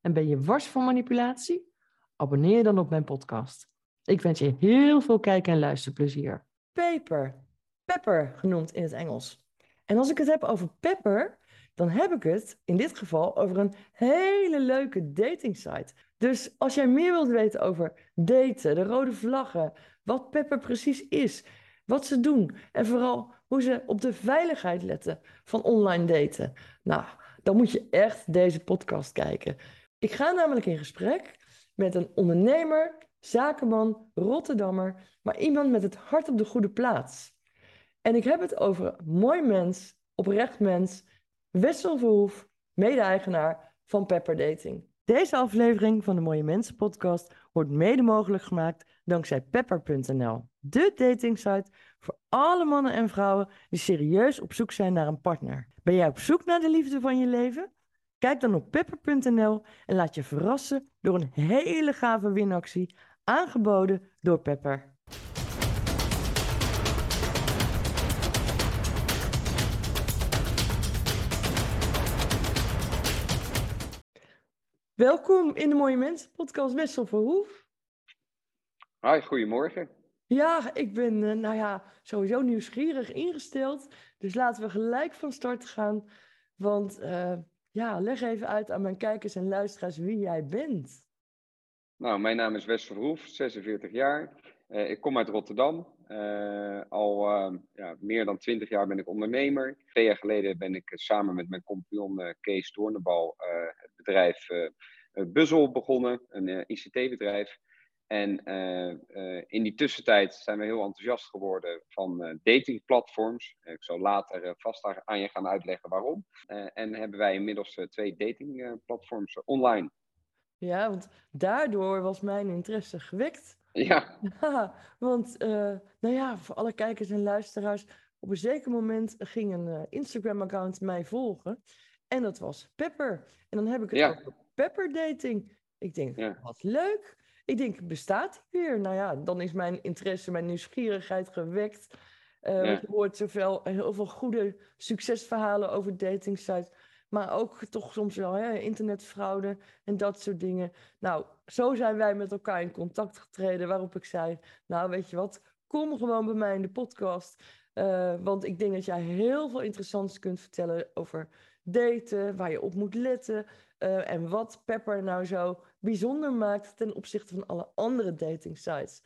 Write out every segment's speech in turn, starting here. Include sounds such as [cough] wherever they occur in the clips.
en ben je wars van manipulatie? Abonneer je dan op mijn podcast. Ik wens je heel veel kijk- en luisterplezier. Paper, pepper genoemd in het Engels. En als ik het heb over pepper, dan heb ik het in dit geval over een hele leuke datingsite. Dus als jij meer wilt weten over daten, de rode vlaggen, wat pepper precies is, wat ze doen en vooral hoe ze op de veiligheid letten van online daten, nou, dan moet je echt deze podcast kijken. Ik ga namelijk in gesprek met een ondernemer, zakenman, Rotterdammer, maar iemand met het hart op de goede plaats. En ik heb het over mooi mens, oprecht mens, Wessel Verhoef, mede-eigenaar van Pepper Dating. Deze aflevering van de Mooie Mensen podcast wordt mede mogelijk gemaakt dankzij pepper.nl, de datingsite voor alle mannen en vrouwen die serieus op zoek zijn naar een partner. Ben jij op zoek naar de liefde van je leven? Kijk dan op pepper.nl en laat je verrassen door een hele gave winactie aangeboden door Pepper. Welkom in de Mooie Mensen podcast Wessel Verhoef. Hoi, goedemorgen. Ja, ik ben uh, nou ja, sowieso nieuwsgierig ingesteld. Dus laten we gelijk van start gaan. Want uh, ja, leg even uit aan mijn kijkers en luisteraars wie jij bent. Nou, mijn naam is Wes Verhoef, 46 jaar. Uh, ik kom uit Rotterdam. Uh, al uh, ja, meer dan 20 jaar ben ik ondernemer. Twee jaar geleden ben ik samen met mijn compagnon Kees Doornenbal het bedrijf Buzzel begonnen, een ICT-bedrijf. En uh, uh, in die tussentijd zijn we heel enthousiast geworden van uh, datingplatforms. ik zal later vast aan je gaan uitleggen waarom. en hebben wij inmiddels twee datingplatforms online. Ja, want daardoor was mijn interesse gewekt. Ja. [laughs] ja want, nou ja, voor alle kijkers en luisteraars, op een zeker moment ging een Instagram-account mij volgen. En dat was Pepper. En dan heb ik het ja. over Pepper Dating. Ik denk, ja. wat leuk. Ik denk, bestaat die weer? Nou ja, dan is mijn interesse, mijn nieuwsgierigheid gewekt. Uh, ja. Je hoort zoveel, heel veel goede succesverhalen over datingsites. Maar ook toch soms wel hè, internetfraude en dat soort dingen. Nou, zo zijn wij met elkaar in contact getreden. Waarop ik zei, nou weet je wat, kom gewoon bij mij in de podcast. Uh, want ik denk dat jij heel veel interessants kunt vertellen over daten, waar je op moet letten. Uh, en wat Pepper nou zo bijzonder maakt ten opzichte van alle andere dating sites.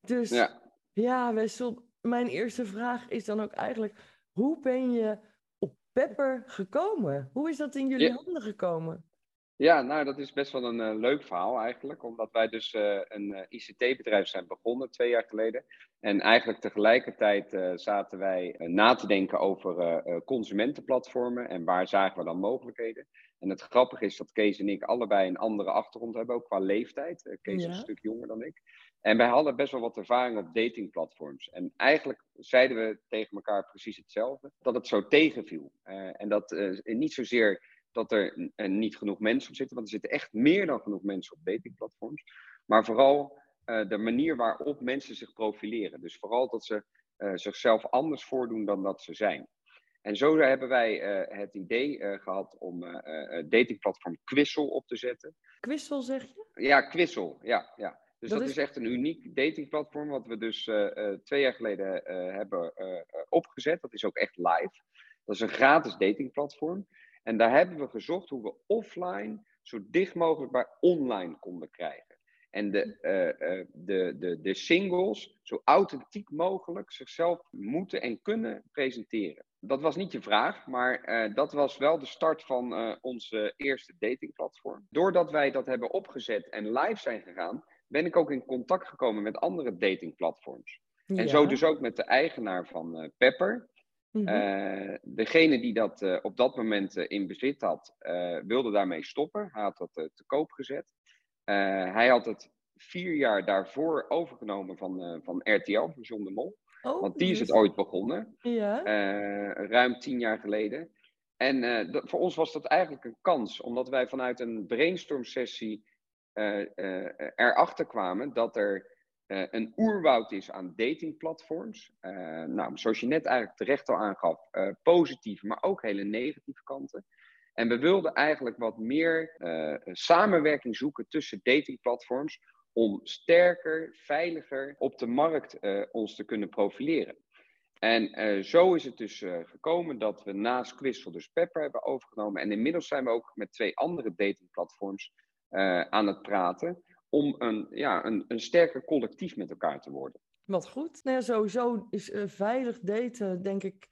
Dus ja, ja Wessel, mijn eerste vraag is dan ook eigenlijk: hoe ben je op Pepper gekomen? Hoe is dat in jullie ja. handen gekomen? Ja, nou, dat is best wel een uh, leuk verhaal eigenlijk. Omdat wij dus uh, een uh, ICT-bedrijf zijn begonnen twee jaar geleden. En eigenlijk tegelijkertijd zaten wij na te denken over consumentenplatformen en waar zagen we dan mogelijkheden. En het grappige is dat Kees en ik allebei een andere achtergrond hebben, ook qua leeftijd. Kees ja. is een stuk jonger dan ik. En wij hadden best wel wat ervaring op datingplatforms. En eigenlijk zeiden we tegen elkaar precies hetzelfde, dat het zo tegenviel. en dat niet zozeer dat er niet genoeg mensen op zitten, want er zitten echt meer dan genoeg mensen op datingplatforms. Maar vooral uh, de manier waarop mensen zich profileren. Dus vooral dat ze uh, zichzelf anders voordoen dan dat ze zijn. En zo hebben wij uh, het idee gehad om datingplatform Quissel op te zetten. Quissel zeg je? Ja, Quissel, ja. ja. Dus dat, dat is... is... echt een uniek datingplatform, wat we dus twee jaar geleden hebben opgezet. Dat is ook echt live. Dat is een gratis datingplatform. En daar hebben we gezocht hoe we offline zo dicht mogelijk bij online konden krijgen. En de, uh, uh, de, de, de singles zo authentiek mogelijk zichzelf moeten en kunnen presenteren. Dat was niet je vraag, maar uh, dat was wel de start van onze eerste datingplatform. Doordat wij dat hebben opgezet en live zijn gegaan, ben ik ook in contact gekomen met andere datingplatforms. Ja. En zo dus ook met de eigenaar van Pepper. Mm -hmm. degene die dat uh, op dat moment uh, in bezit had, wilde daarmee stoppen. Hij had dat te koop gezet. hij had het vier jaar daarvoor overgenomen van, van RTL, van John de Mol. Oh, Want die is het ooit begonnen, ja. ruim tien jaar geleden. En voor ons was dat eigenlijk een kans, omdat wij vanuit een brainstorm sessie erachter kwamen dat er uh, een oerwoud is aan datingplatforms. Uh, nou, zoals je net eigenlijk terecht al aangaf, uh, positieve, maar ook hele negatieve kanten. En we wilden eigenlijk wat meer samenwerking zoeken tussen datingplatforms om sterker, veiliger op de markt ons te kunnen profileren. En zo is het dus gekomen dat we naast Quizzel dus Pepper hebben overgenomen. En inmiddels zijn we ook met twee andere datingplatforms aan het praten om een, ja, een, een sterker collectief met elkaar te worden. Wat goed. Nou ja, sowieso is uh, veilig daten, denk ik,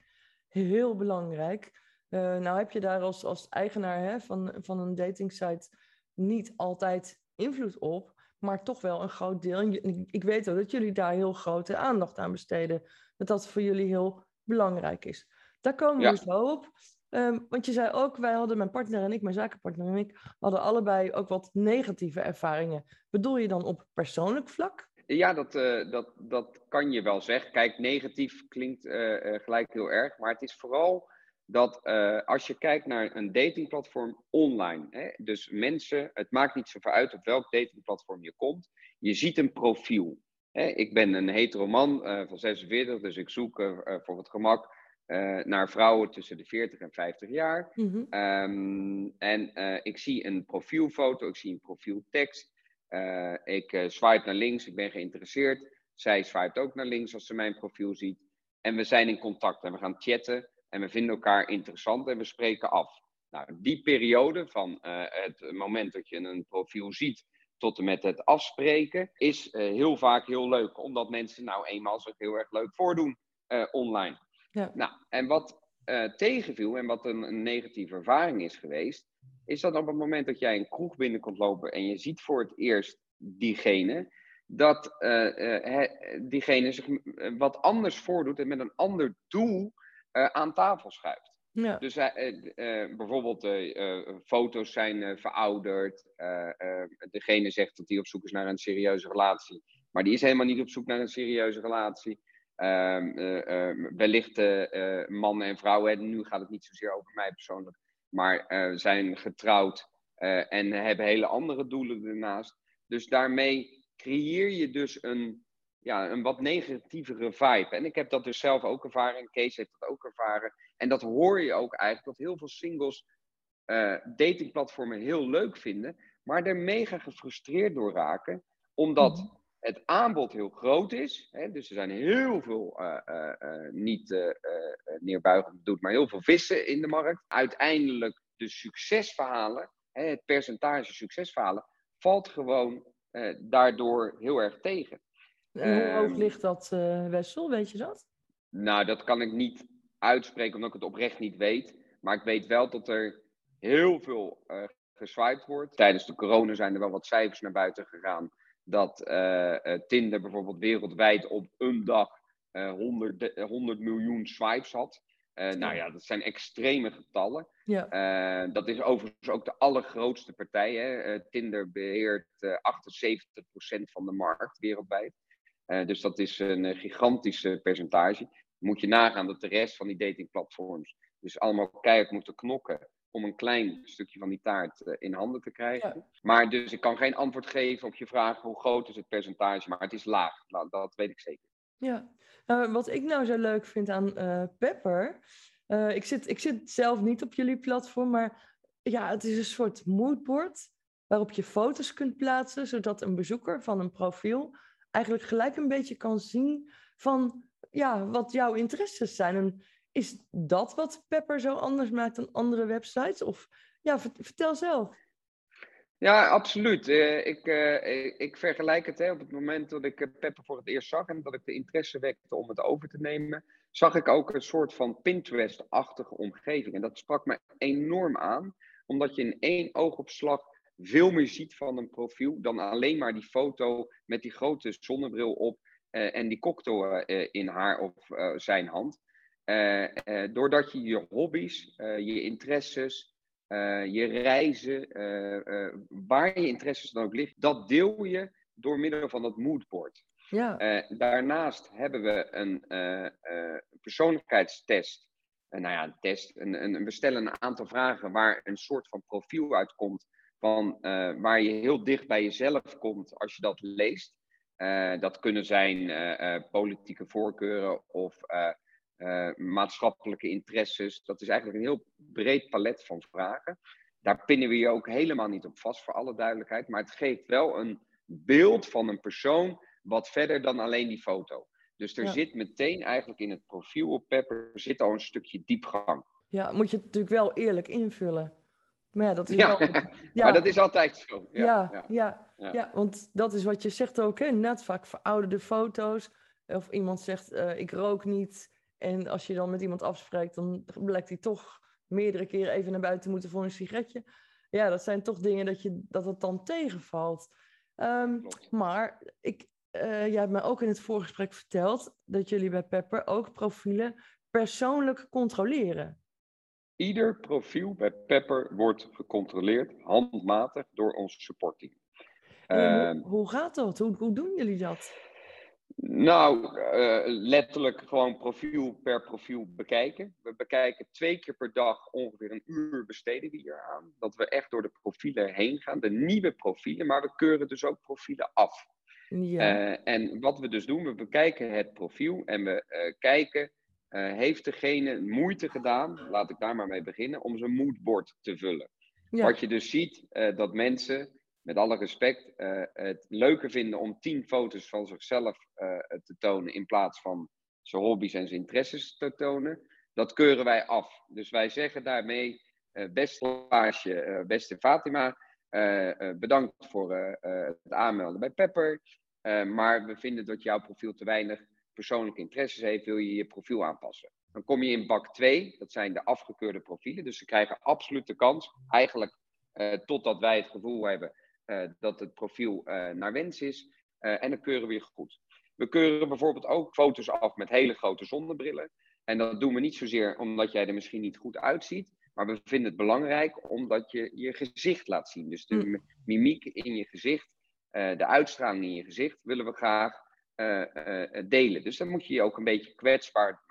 heel belangrijk. Uh, nou heb je daar als, als eigenaar hè, van, van een datingsite niet altijd invloed op, maar toch wel een groot deel. En ik weet ook dat jullie daar heel grote aandacht aan besteden. Dat dat voor jullie heel belangrijk is. Daar komen we zo op. Ehm, want je zei ook, wij hadden, mijn partner en ik, mijn zakenpartner en ik, hadden allebei ook wat negatieve ervaringen. Bedoel je dan op persoonlijk vlak? Ja, dat, uh, dat, dat kan je wel zeggen. Kijk, negatief klinkt uh, uh, gelijk heel erg, maar het is vooral dat als je kijkt naar een datingplatform online, hè, dus mensen, het maakt niet zoveel uit op welk datingplatform je komt, je ziet een profiel. Hè. Ik ben een hetero man van 46, dus ik zoek voor het gemak uh, naar vrouwen tussen de 40 en 50 jaar. Mm en uh, ik zie een profielfoto, ik zie een profieltekst. Uh, ik swipe naar links, ik ben geïnteresseerd. Zij swipe ook naar links als ze mijn profiel ziet. En we zijn in contact en we gaan chatten en we vinden elkaar interessant en we spreken af. Nou, die periode van het moment dat je een profiel ziet tot en met het afspreken is heel vaak heel leuk, omdat mensen nou eenmaal zich heel erg leuk voordoen online. Ja. Nou, en wat uh, tegenviel en wat een, een, negatieve ervaring is geweest, is dat op het moment dat jij een kroeg binnenkomt lopen en je ziet voor het eerst diegene, dat uh, uh, diegene zich wat anders voordoet en met een ander doel aan tafel schuift. Ja. Dus bijvoorbeeld foto's zijn verouderd. degene zegt dat hij op zoek is naar een serieuze relatie. Maar die is helemaal niet op zoek naar een serieuze relatie. Um, uh, wellicht uh, mannen en vrouwen, nu gaat het niet zozeer over mij persoonlijk, maar zijn getrouwd en hebben hele andere doelen ernaast. Dus daarmee creëer je dus een, ja, een wat negatievere vibe. En ik heb dat dus zelf ook ervaren, en Kees heeft dat ook ervaren. En dat hoor je ook eigenlijk, dat heel veel singles datingplatformen heel leuk vinden, maar er mega gefrustreerd door raken, omdat mhm het aanbod heel groot is. Hè, dus er zijn heel veel, uh, uh, niet neerbuigend doet, maar heel veel vissen in de markt. Uiteindelijk de succesverhalen, hè, het percentage succesverhalen, valt gewoon daardoor heel erg tegen. En hoe hoog ehm, ligt dat, Wessel? Weet je dat? Nou, dat kan ik niet uitspreken omdat ik het oprecht niet weet. Maar ik weet wel dat er heel veel geswiped wordt. Tijdens de corona zijn er wel wat cijfers naar buiten gegaan dat uh, Tinder bijvoorbeeld wereldwijd op een dag uh, 100, 100 miljoen swipes had. Uh, nou ja, dat zijn extreme getallen. Ja. dat is overigens ook de allergrootste partij. Hè. Tinder beheert 78% van de markt wereldwijd. dus dat is een gigantische percentage. Moet je nagaan dat de rest van die datingplatforms dus allemaal keihard moeten knokken om een klein stukje van die taart eh, in handen te krijgen. Maar dus ik kan geen antwoord geven op je vraag hoe groot is het percentage, maar het is laag. Nou, dat weet ik zeker. Ja, uh, wat ik nou zo leuk vind aan uh, Pepper, ik, zit, ik zit zelf niet op jullie platform, maar ja, het is een soort moodboard waarop je foto's kunt plaatsen, zodat een bezoeker van een profiel eigenlijk gelijk een beetje kan zien van ja, wat jouw interesses zijn. En is dat wat Pepper zo anders maakt dan andere websites? Of ja, vertel zelf. Ja, absoluut. Uh, ik, uh, ik vergelijk het hè, op het moment dat ik Pepper voor het eerst zag en dat ik de interesse wekte om het over te nemen, zag ik ook een soort van Pinterest-achtige omgeving. En dat sprak me enorm aan, omdat je in één oogopslag veel meer ziet van een profiel dan alleen maar die foto met die grote zonnebril op en die cocktail in haar of zijn hand. Uh, uh, doordat je je hobby's, uh, je interesses, je reizen, waar je interesses dan ook ligt, dat deel je door middel van dat moodboard. Ja. daarnaast hebben we een persoonlijkheidstest. nou ja, een test. Een, een, we stellen een aantal vragen waar een soort van profiel uitkomt. Van, waar je heel dicht bij jezelf komt als je dat leest. dat kunnen zijn politieke voorkeuren of uh, maatschappelijke interesses. Dat is eigenlijk een heel breed palet van vragen. Daar pinnen we je ook helemaal niet op vast, voor alle duidelijkheid. Maar het geeft wel een beeld van een persoon wat verder dan alleen die foto. Dus er zit meteen eigenlijk in het profiel op Pepper zit al een stukje diepgang. Ja, moet je het natuurlijk wel eerlijk invullen. Maar ja, dat is ja. wel... [laughs] ja. maar dat is altijd zo. Ja, ja, ja, ja. want dat is wat je zegt ook, hè? net vaak verouderde foto's. Of iemand zegt, uh, ik rook niet. En als je dan met iemand afspreekt, dan blijkt hij toch meerdere keren even naar buiten moeten voor een sigaretje. Ja, dat zijn toch dingen dat, je, dat het dan tegenvalt. Um, maar ik, uh, jij hebt mij ook in het voorgesprek verteld dat jullie bij Pepper ook profielen persoonlijk controleren. Ieder profiel bij Pepper wordt gecontroleerd, handmatig, door ons supportteam. Hoe, ehm, hoe, gaat dat? Hoe, hoe doen jullie dat? Nou, uh, letterlijk gewoon profiel per profiel bekijken. We bekijken twee keer per dag ongeveer een uur besteden we hier aan. Dat we echt door de profielen heen gaan, de nieuwe profielen, maar we keuren dus ook profielen af. Ja. Uh, en wat we dus doen, we bekijken het profiel en we uh, kijken, heeft degene moeite gedaan, laat ik daar maar mee beginnen, om zijn moodboard te vullen. Ja. Wat je dus ziet, dat mensen met alle respect, uh, het leuker vinden om tien foto's van zichzelf uh, te tonen in plaats van zijn hobby's en zijn interesses te tonen. Dat keuren wij af. Dus wij zeggen daarmee, uh, beste Laasje, beste Fatima, bedankt voor het aanmelden bij Pepper. maar we vinden dat jouw profiel te weinig persoonlijke interesses heeft, wil je je profiel aanpassen. Dan kom je in bak 2, dat zijn de afgekeurde profielen. Dus ze krijgen absoluut de kans, eigenlijk totdat wij het gevoel hebben dat het profiel uh, naar wens is. Uh, en dan keuren we weer goed. We keuren bijvoorbeeld ook foto's af met hele grote zonnebrillen. En dat doen we niet zozeer omdat jij er misschien niet goed uitziet. Maar we vinden het belangrijk omdat je je gezicht laat zien. Dus de mm. mimiek in je gezicht, de uitstraling in je gezicht willen we graag delen. Dus dan moet je je ook een beetje kwetsbaar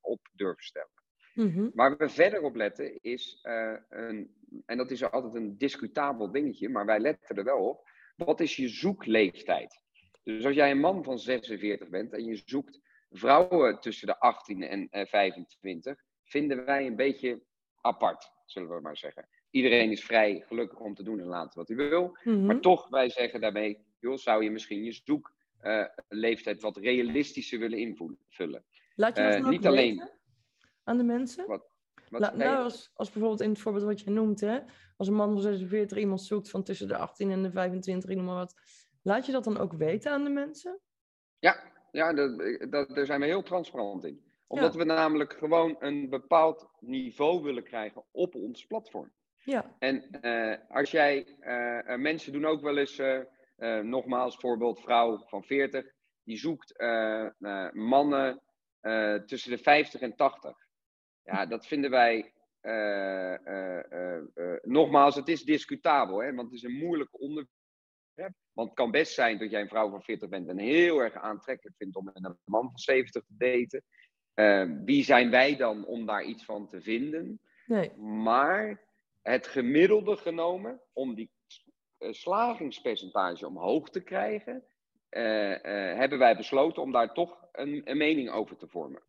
op durven stellen. Mm Waar we verder op letten is, uh, een, en dat is altijd een discutabel dingetje, maar wij letten er wel op, wat is je zoekleeftijd? Dus als jij een man van 46 bent en je zoekt vrouwen tussen de 18 en uh, 25, vinden wij een beetje apart, zullen we maar zeggen. Iedereen is vrij gelukkig om te doen en laten wat hij wil, mm maar toch, wij zeggen daarmee, joh, zou je misschien je zoekleeftijd uh, wat realistischer willen invullen. Laat je dat uh, niet alleen aan de mensen? Wat, wat nou, als, als bijvoorbeeld in het voorbeeld wat je noemt, hè, als een man van 46 iemand zoekt van tussen de 18 en de 25, noem maar wat. Laat je dat dan ook weten aan de mensen? Ja, ja dat, dat, daar zijn we heel transparant in. Omdat we namelijk gewoon een bepaald niveau willen krijgen op ons platform. Ja. En uh, als jij, uh, mensen doen ook wel eens, uh, nogmaals voorbeeld, vrouw van 40, die zoekt mannen tussen de 50 en 80. Ja, dat vinden wij. Uh, uh, uh, nogmaals, het is discutabel, hè, want het is een moeilijk onderwerp. Want het kan best zijn dat jij een vrouw van 40 bent en heel erg aantrekkelijk vindt om met een man van 70 te daten. Wie zijn wij dan om daar iets van te vinden? Nee. Maar het gemiddelde genomen, om die slagingspercentage omhoog te krijgen, hebben wij besloten om daar toch een, een mening over te vormen.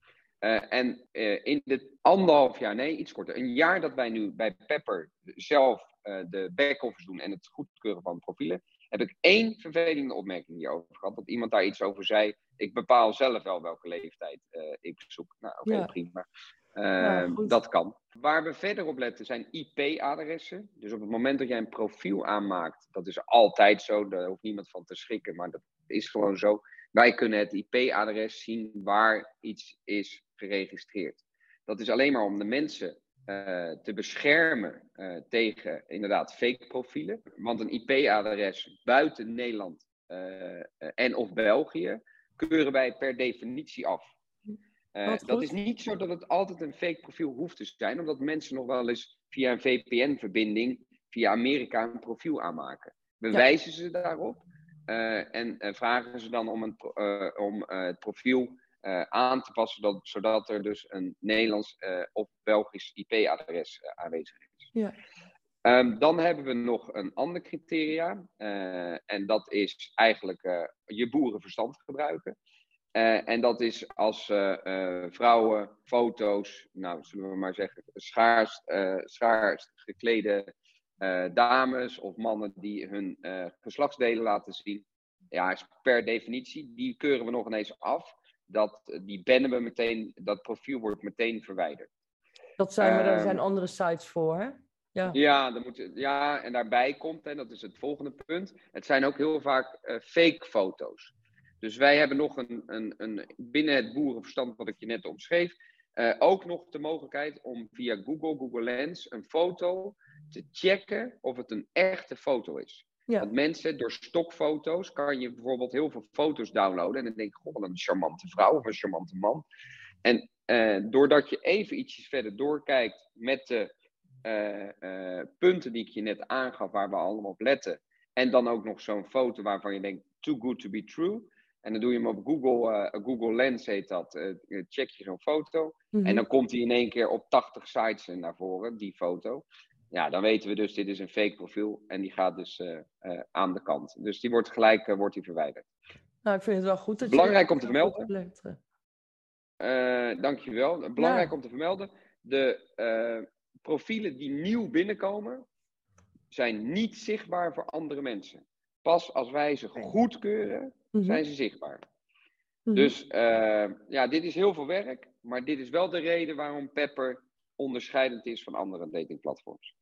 Uh, en uh, in de anderhalf jaar, nee, iets korter, een jaar dat wij nu bij Pepper zelf uh, de back-office doen en het goedkeuren van profielen, heb ik één vervelende opmerking hierover gehad. Dat iemand daar iets over zei. Ik bepaal zelf wel welke leeftijd ik zoek. Nou, oké, okay, ja. prima. Ja, dat kan. Waar we verder op letten zijn IP-adressen. Dus op het moment dat jij een profiel aanmaakt, dat is altijd zo, daar hoeft niemand van te schrikken, maar dat is gewoon zo. Wij kunnen het IP-adres zien waar iets is geregistreerd. Dat is alleen maar om de mensen uh, te beschermen uh, tegen inderdaad fake profielen. Want een IP-adres buiten Nederland uh, en of België keuren wij per definitie af. dat is niet zo dat het altijd een fake profiel hoeft te zijn, omdat mensen nog wel eens via een VPN-verbinding via Amerika een profiel aanmaken. We wijzen ze daarop en vragen ze dan om, een, om het profiel aan te passen, dat, zodat er dus een Nederlands of Belgisch IP-adres aanwezig is. Ja. Um, dan hebben we nog een ander criteria. Uh, en dat is eigenlijk uh, je boerenverstand gebruiken. Uh, en dat is als vrouwen foto's, nou zullen we maar zeggen, schaars, schaars geklede dames of mannen die hun geslachtsdelen laten zien. Ja, is per definitie, die keuren we nog ineens af. Dat, die bannen we meteen, dat profiel wordt meteen verwijderd. Dat zijn, er zijn ehm, andere sites voor, hè? Ja, ja, dan moet, ja en daarbij komt, en dat is het volgende punt, het zijn ook heel vaak uh, fake foto's. Dus wij hebben nog een, een, een, binnen het boerenverstand wat ik je net omschreef, uh, ook nog de mogelijkheid om via Google, Google Lens, een foto te checken of het een echte foto is. Ja. Want mensen, door stokfoto's kan je bijvoorbeeld heel veel foto's downloaden. En dan denk je, goh, een charmante vrouw of een charmante man. En uh, doordat je even ietsjes verder doorkijkt met de uh, punten die ik je net aangaf, waar we allemaal op letten. En dan ook nog zo'n foto waarvan je denkt, too good to be true. En dan doe je hem op Google, uh, Google Lens heet dat. check je zo'n foto. En mhm. dan komt hij in één keer op 80 sites naar voren, die foto. Ja, dan weten we dus, dit is een fake profiel. En die gaat dus aan de kant. Dus die wordt gelijk wordt die verwijderd. Nou, ik vind het wel goed dat Belangrijk om te vermelden. dankjewel. Belangrijk om te vermelden. De, profielen die nieuw binnenkomen, zijn niet zichtbaar voor andere mensen. Pas als wij ze goedkeuren, mhm. zijn ze zichtbaar. Mhm. Dus uh, ja, dit is heel veel werk, maar dit is wel de reden waarom Pepper onderscheidend is van andere datingplatforms.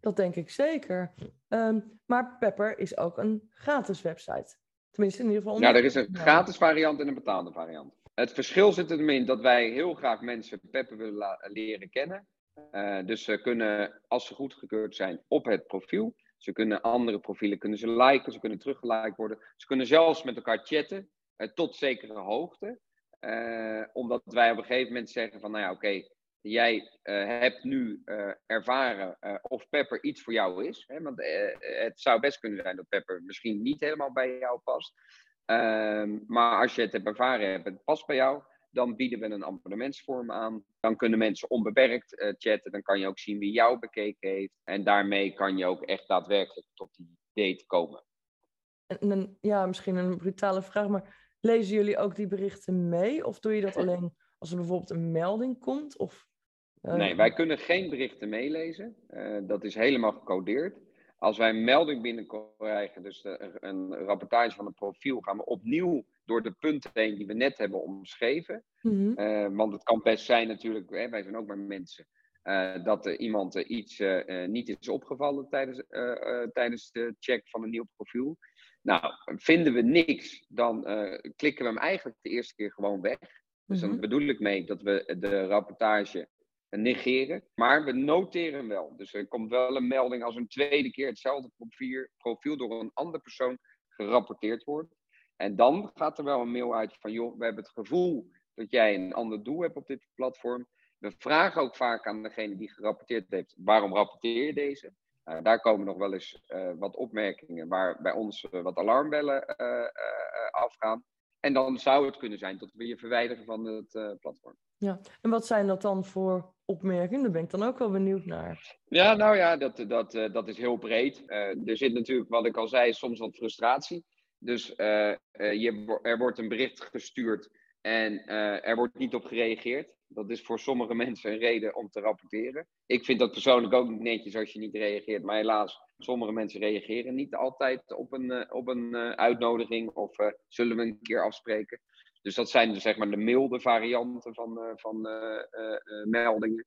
Dat denk ik zeker. Um, maar Pepper is ook een gratis website. Tenminste, in ieder geval. Ja, er is een gratis variant en een betaalde variant. Het verschil zit erin dat wij heel graag mensen Pepper willen leren kennen. Uh, dus ze kunnen, als ze goedgekeurd zijn, op het profiel. Ze kunnen andere profielen kunnen ze liken, ze kunnen teruggeliked worden. Ze kunnen zelfs met elkaar chatten, uh, tot zekere hoogte. Uh, omdat wij op een gegeven moment zeggen van, nou ja, oké, jij hebt nu ervaren of Pepper iets voor jou is. Hè? Want het zou best kunnen zijn dat Pepper misschien niet helemaal bij jou past. Ehm, maar als je het hebt ervaren hebt, het past bij jou, dan bieden we een abonnementsvorm aan. Dan kunnen mensen onbeperkt uh, chatten. Dan kan je ook zien wie jou bekeken heeft. En daarmee kan je ook echt daadwerkelijk tot die date komen. En, en ja, misschien een brutale vraag, maar lezen jullie ook die berichten mee? Of doe je dat alleen als er bijvoorbeeld een melding komt? Of, uh... Nee, wij kunnen geen berichten meelezen. Uh, dat is helemaal gecodeerd. Als wij een melding binnenkrijgen, dus een rapportage van een profiel, gaan we opnieuw door de punten heen die we net hebben omschreven. Mhm. Eh, want het kan best zijn natuurlijk, hè, wij zijn ook maar mensen, uh, dat er iemand iets uh, niet is opgevallen tijdens, tijdens de check van een nieuw profiel. Nou, vinden we niks, dan klikken we hem eigenlijk de eerste keer gewoon weg. Dus dan mhm. bedoel ik mee dat we de rapportage negeren. Maar we noteren hem wel. Dus er komt wel een melding als een tweede keer hetzelfde profiel, profiel door een andere persoon gerapporteerd wordt. En dan gaat er wel een mail uit van, joh, we hebben het gevoel dat jij een ander doel hebt op dit platform. We vragen ook vaak aan degene die gerapporteerd heeft, waarom rapporteer je deze? Uh, daar komen nog wel eens uh, wat opmerkingen waar bij ons uh, wat alarmbellen afgaan. En dan zou het kunnen zijn dat we je verwijderen van het platform. Ja, en wat zijn dat dan voor opmerkingen? Daar ben ik dan ook wel benieuwd naar. Ja, nou ja, dat, dat, dat is heel breed. er zit natuurlijk, wat ik al zei, soms wat frustratie. Dus uh, je, er wordt een bericht gestuurd en uh, er wordt niet op gereageerd. Dat is voor sommige [laughs] mensen een reden om te rapporteren. Ik vind dat persoonlijk ook niet netjes als je niet reageert. Maar helaas, sommige mensen reageren niet altijd op een, op een uitnodiging of zullen we een keer afspreken. Dus dat zijn dus, zeg maar de milde varianten van, van meldingen.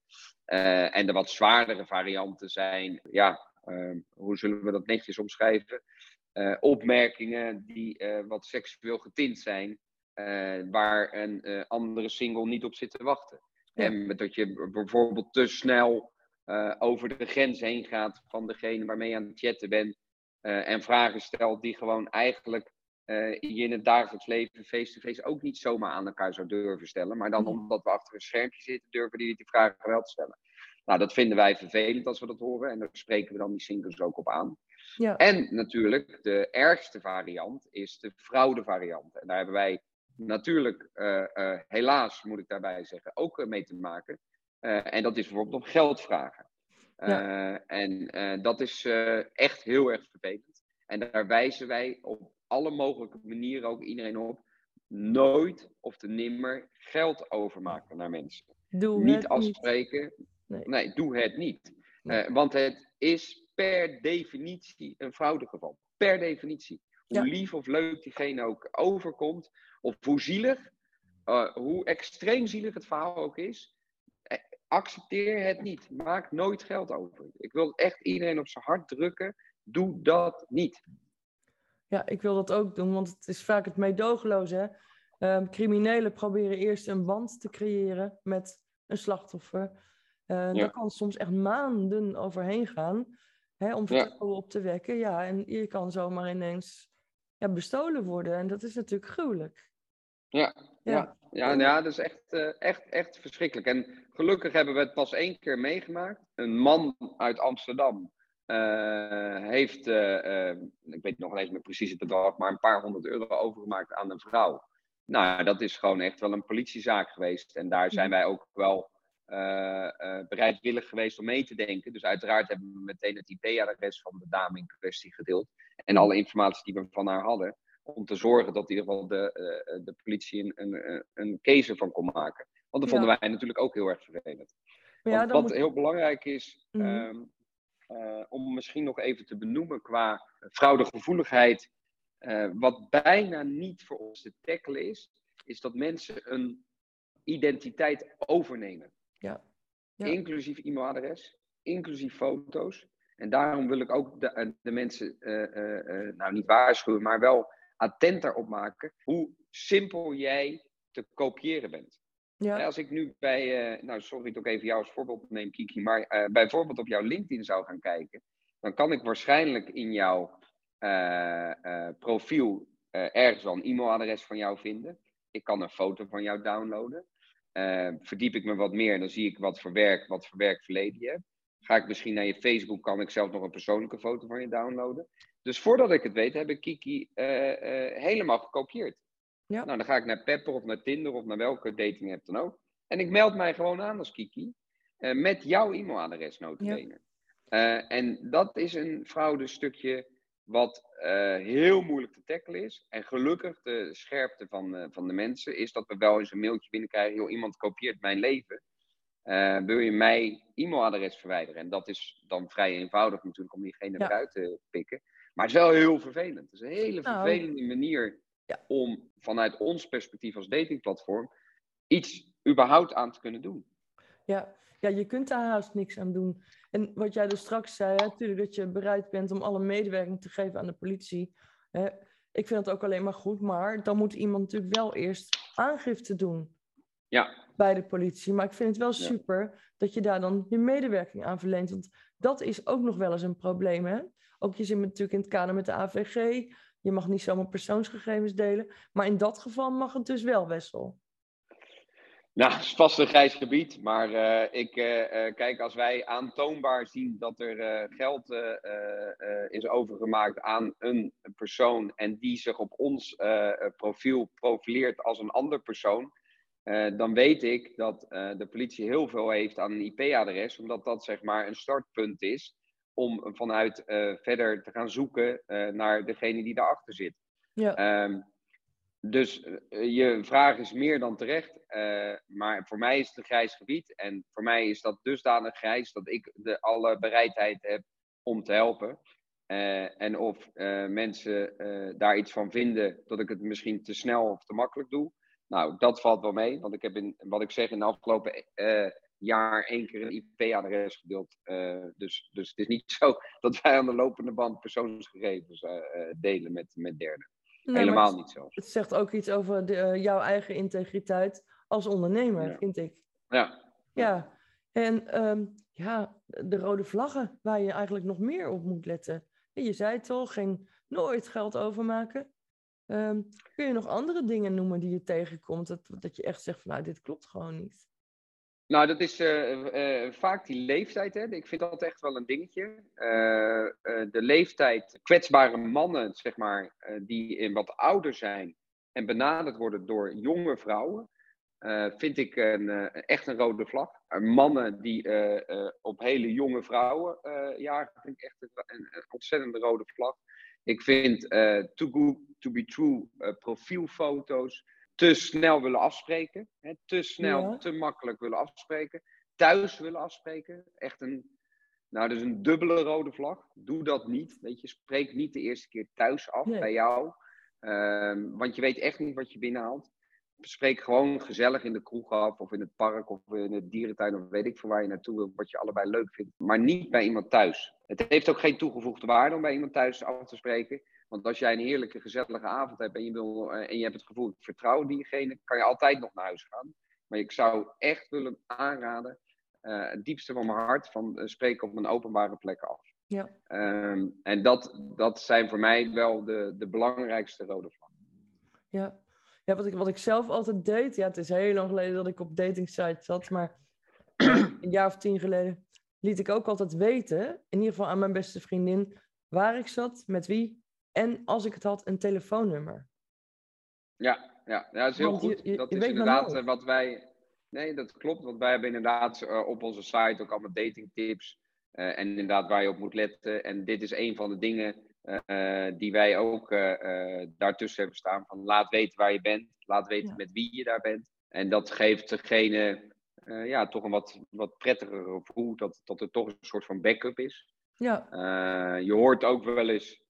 en de wat zwaardere varianten zijn, ja, hoe zullen we dat netjes omschrijven? Uh, opmerkingen die uh, wat seksueel getint zijn, uh, waar een andere single niet op zit te wachten. Ja. En dat je bijvoorbeeld te snel over de grens heen gaat van degene waarmee je aan het chatten bent en vragen stelt die gewoon eigenlijk je in het dagelijks leven face-to-face ook niet zomaar aan elkaar zou durven stellen. Maar dan omdat we achter een schermpje zitten, durven die die vragen wel te stellen. Nou, dat vinden wij vervelend als we dat horen en daar spreken we dan die singles ook op aan. Ja. En natuurlijk, de ergste variant is de fraudevariant. En daar hebben wij natuurlijk, uh, uh, helaas moet ik daarbij zeggen, ook uh, mee te maken. en dat is bijvoorbeeld om geld vragen. Ja. En dat is echt heel erg vervelend. En daar wijzen wij op alle mogelijke manieren ook iedereen op. Nooit of te nimmer geld overmaken naar mensen. Doe niet het afspreken. Niet. Nee. nee. doe het niet. Nee. want het is per definitie een fraudegeval. Per definitie. Hoe Ja. lief of leuk diegene ook overkomt, of hoe zielig, uh, hoe extreem zielig het verhaal ook is, eh, accepteer het niet. Maak nooit geld over. Ik wil echt iedereen op zijn hart drukken. Doe dat niet. Ja, ik wil dat ook doen, want het is vaak het meedogenloze. Ehm, criminelen proberen eerst een band te creëren met een slachtoffer. Eh, Ja. Daar kan soms echt maanden overheen gaan hè, om Ja. vertrouwen op te wekken. Ja, en je kan zomaar ineens ja, bestolen worden. En dat is natuurlijk gruwelijk. Ja, Ja. ja. Ja, ja, dat is echt, eh, echt, echt verschrikkelijk. En gelukkig hebben we het pas één keer meegemaakt. Een man uit Amsterdam eh, heeft, eh, ik weet nog niet meer precies het bedrag, maar een paar honderd euro overgemaakt aan een vrouw. Nou, dat is gewoon echt wel een politiezaak geweest. En daar zijn wij ook wel bereidwillig geweest om mee te denken. Dus uiteraard hebben we meteen het IP-adres van de dame in kwestie gedeeld. En alle informatie die we van haar hadden om te zorgen dat in ieder geval de, eh, de politie een, een, een case ervan kon maken. Want dat Ja. vonden wij natuurlijk ook heel erg vervelend. Ja, wat moet... heel belangrijk is, Mhm. ehm, eh, om misschien nog even te benoemen qua fraudegevoeligheid, eh, wat bijna niet voor ons te tackelen is, is dat mensen een identiteit overnemen. Ja. Ja. Inclusief e-mailadres, inclusief foto's. En daarom wil ik ook de, eh, de mensen, eh, eh, nou niet waarschuwen, maar wel attenter op maken hoe simpel jij te kopiëren bent. Ja. Als ik nu bij, nou sorry dat ik even jou als voorbeeld neem, Kiki, maar bijvoorbeeld op jouw LinkedIn zou gaan kijken, dan kan ik waarschijnlijk in jouw profiel ergens wel een e-mailadres van jou vinden. Ik kan een foto van jou downloaden. Eh, verdiep ik me wat meer, dan zie ik wat voor werk, wat voor werkverleden je hebt. Ga ik misschien naar je Facebook, kan ik zelf nog een persoonlijke foto van je downloaden. Dus voordat ik het weet, heb ik Kiki eh, eh, helemaal gekopieerd. Ja. Nou, dan ga ik naar Pepper of naar Tinder of naar welke dating app dan ook. En ik meld mij gewoon aan als Kiki. eh, met jouw e-mailadres notabene. En dat is een fraudestukje wat eh, heel moeilijk te tackelen is. En gelukkig de scherpte van, eh, van de mensen is dat we wel eens een mailtje binnenkrijgen. Joh, iemand kopieert mijn leven. Eh, wil je mij e-mailadres verwijderen? En dat is dan vrij eenvoudig natuurlijk om diegene Ja. eruit te pikken. Maar het is wel heel vervelend. Het is een hele Nou. vervelende manier Ja. om vanuit ons perspectief als datingplatform iets überhaupt aan te kunnen doen. Ja. ja, je kunt daar haast niks aan doen. En wat jij dus straks zei, hè, natuurlijk dat je bereid bent om alle medewerking te geven aan de politie. Hè. Ik vind dat ook alleen maar goed, maar dan moet iemand natuurlijk wel eerst aangifte doen Ja, bij de politie. Maar ik vind het wel Ja. super dat je daar dan je medewerking aan verleent. Want dat is ook nog wel eens een probleem. Hè? Ook je zit natuurlijk in het kader met de AVG. Je mag niet zomaar persoonsgegevens delen. Maar in dat geval mag het dus wel, Wessel. Nou, het is vast een grijs gebied, maar eh, ik eh, eh, kijk, als wij aantoonbaar zien dat er geld is overgemaakt aan een persoon en die zich op ons profiel profileert als een ander persoon, dan weet ik dat de politie heel veel heeft aan een IP-adres, omdat dat zeg maar een startpunt is om vanuit verder te gaan zoeken naar degene die daarachter zit. Ja, Ehm, dus eh, je vraag is meer dan terecht. eh, maar voor mij is het een grijs gebied. En voor mij is dat dusdanig grijs dat ik de, alle bereidheid heb om te helpen. Eh, en of mensen daar iets van vinden dat ik het misschien te snel of te makkelijk doe. Nou, dat valt wel mee. Want ik heb in, wat ik zeg, in de afgelopen jaar één keer een IP-adres gedeeld. Dus, dus het is niet [laughs] zo dat wij aan de lopende band persoonsgegevens delen met, met derden. Nee, Helemaal het- niet zo. Het zegt ook iets over de, eh, jouw eigen integriteit als ondernemer, Ja. vind ik. Ja, Ja, en ehm, ja, de rode vlaggen waar je eigenlijk nog meer op moet letten. En Je zei het al, geen nooit geld overmaken. Ehm, kun je nog andere dingen noemen die je tegenkomt? Dat, dat je echt zegt van nou, dit klopt gewoon niet. Nou, dat is uh, uh, vaak die leeftijd. Hè. Ik vind dat echt wel een dingetje. Uh, de leeftijd, kwetsbare mannen, zeg maar, die wat ouder zijn en benaderd worden door jonge vrouwen, vind ik een, echt een rode vlag. mannen die op hele jonge vrouwen jagen, vind ik echt een, een, ontzettende rode vlag. Ik vind too good to be true profielfoto's te snel willen afspreken. Hè, te snel, te makkelijk willen afspreken. Thuis willen afspreken. Echt een, nou, dus een dubbele rode vlag. Doe dat niet. Weet je, spreek niet de eerste keer thuis af bij jou. Um, want je weet echt niet wat je binnenhaalt. Spreek gewoon gezellig in de kroeg af, of in het park, of in het dierentuin, of weet ik voor waar je naartoe wil, wat je allebei leuk vindt. Maar niet bij iemand thuis. Het heeft ook geen toegevoegde waarde om bij iemand thuis af te spreken. Want als jij een heerlijke, gezellige avond hebt en je, wil, eh, en je hebt het gevoel, ik vertrouw diegene, kan je altijd nog naar huis gaan. Maar ik zou echt willen aanraden, uh, het diepste van mijn hart, van uh, spreken op een openbare plek af. Ja. Um, en dat, dat zijn voor mij wel de, de belangrijkste rode vlaggen. Ja, ja wat, ik, wat ik zelf altijd deed, ja, het is heel lang geleden dat ik op dating sites zat, maar [clears throat] een jaar of tien geleden liet ik ook altijd weten, in ieder geval aan mijn beste vriendin, waar ik zat, met wie en als ik het had, een telefoonnummer. Ja, ja, ja dat is heel goed. dat is inderdaad eh, wat wij. Nee, dat klopt. Want wij hebben inderdaad uh, op onze site ook allemaal datingtips. Uh, en inderdaad waar je op moet letten. En dit is een van de dingen uh, die wij ook daartussen hebben staan. Van laat weten waar je bent. Laat weten met wie je daar bent. En dat geeft degene ja, toch een wat, wat prettiger gevoel. Dat, dat er toch een soort van backup is. Ja. je hoort ook wel eens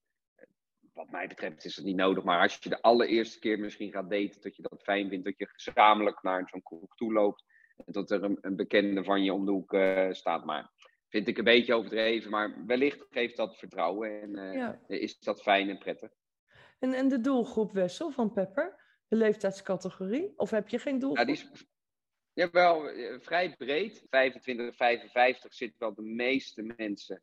wat mij betreft is het niet nodig. Maar als je de allereerste keer misschien gaat daten, dat je dat fijn vindt, dat je gezamenlijk naar zo'n kroeg toe loopt. En dat er een, een, bekende van je om de hoek uh, staat. Maar vind ik een beetje overdreven. Maar wellicht geeft dat vertrouwen en uh, is dat fijn en prettig. En, en de doelgroep Wessel van Pepper? De leeftijdscategorie? Of heb je geen doelgroep? Ja, die is jawel, eh, vrij breed. 25, 55 zit wel de meeste mensen